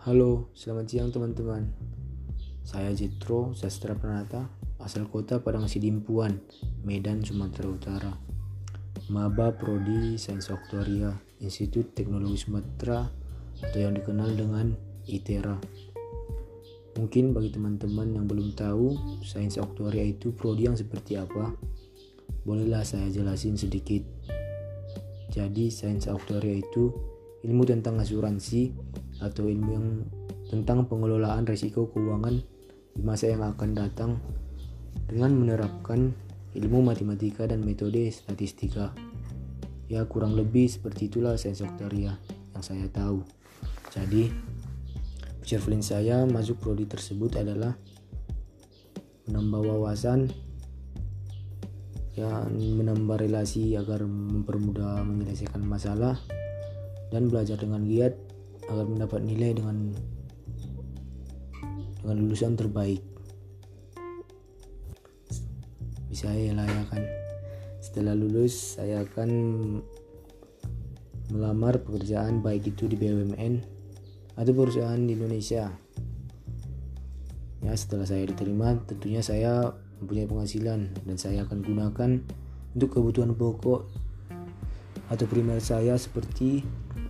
Halo, selamat siang teman-teman. Saya Jetro Sastra Pranata, asal kota Padang Sidimpuan, Medan, Sumatera Utara. Maba Prodi Sains Aktuaria, Institut Teknologi Sumatera atau yang dikenal dengan ITERA. Mungkin bagi teman-teman yang belum tahu, Sains Aktuaria itu prodi yang seperti apa? Bolehlah saya jelasin sedikit. Jadi, Sains Aktuaria itu ilmu tentang asuransi atau ilmu yang tentang pengelolaan risiko keuangan di masa yang akan datang dengan menerapkan ilmu matematika dan metode statistika. Ya kurang lebih seperti itulah sains aktuaria yang saya tahu. Jadi, plan saya masuk prodi tersebut adalah menambah wawasan yang menambah relasi agar mempermudah menyelesaikan masalah dan belajar dengan giat agar mendapat nilai dengan dengan lulusan terbaik. Bisa ya lah ya kan. Setelah lulus saya akan melamar pekerjaan baik itu di BUMN atau perusahaan di Indonesia. Ya, setelah saya diterima, tentunya saya mempunyai penghasilan dan saya akan gunakan untuk kebutuhan pokok atau primer saya seperti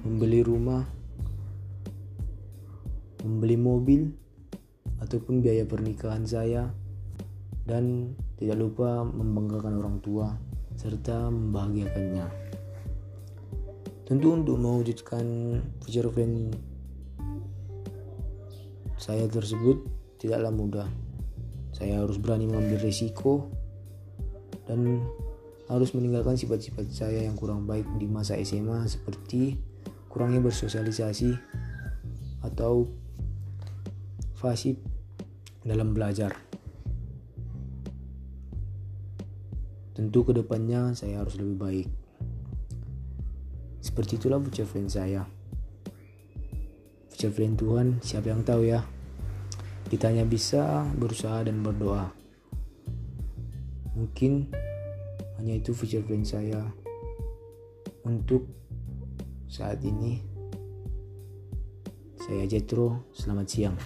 membeli rumah, membeli mobil, ataupun biaya pernikahan saya, dan tidak lupa membanggakan orang tua serta membahagiakannya. Tentu untuk mewujudkan future plan saya tersebut tidaklah mudah. Saya harus berani mengambil risiko dan harus meninggalkan sifat-sifat saya yang kurang baik di masa SMA seperti kurangnya bersosialisasi atau fasih dalam belajar. Tentu ke depannya saya harus lebih baik. Seperti itulah friend saya. Friend Tuhan, siapa yang tahu ya? Kita hanya bisa berusaha dan berdoa. Mungkin hanya itu friend saya untuk saat ini saya Jetro, selamat siang.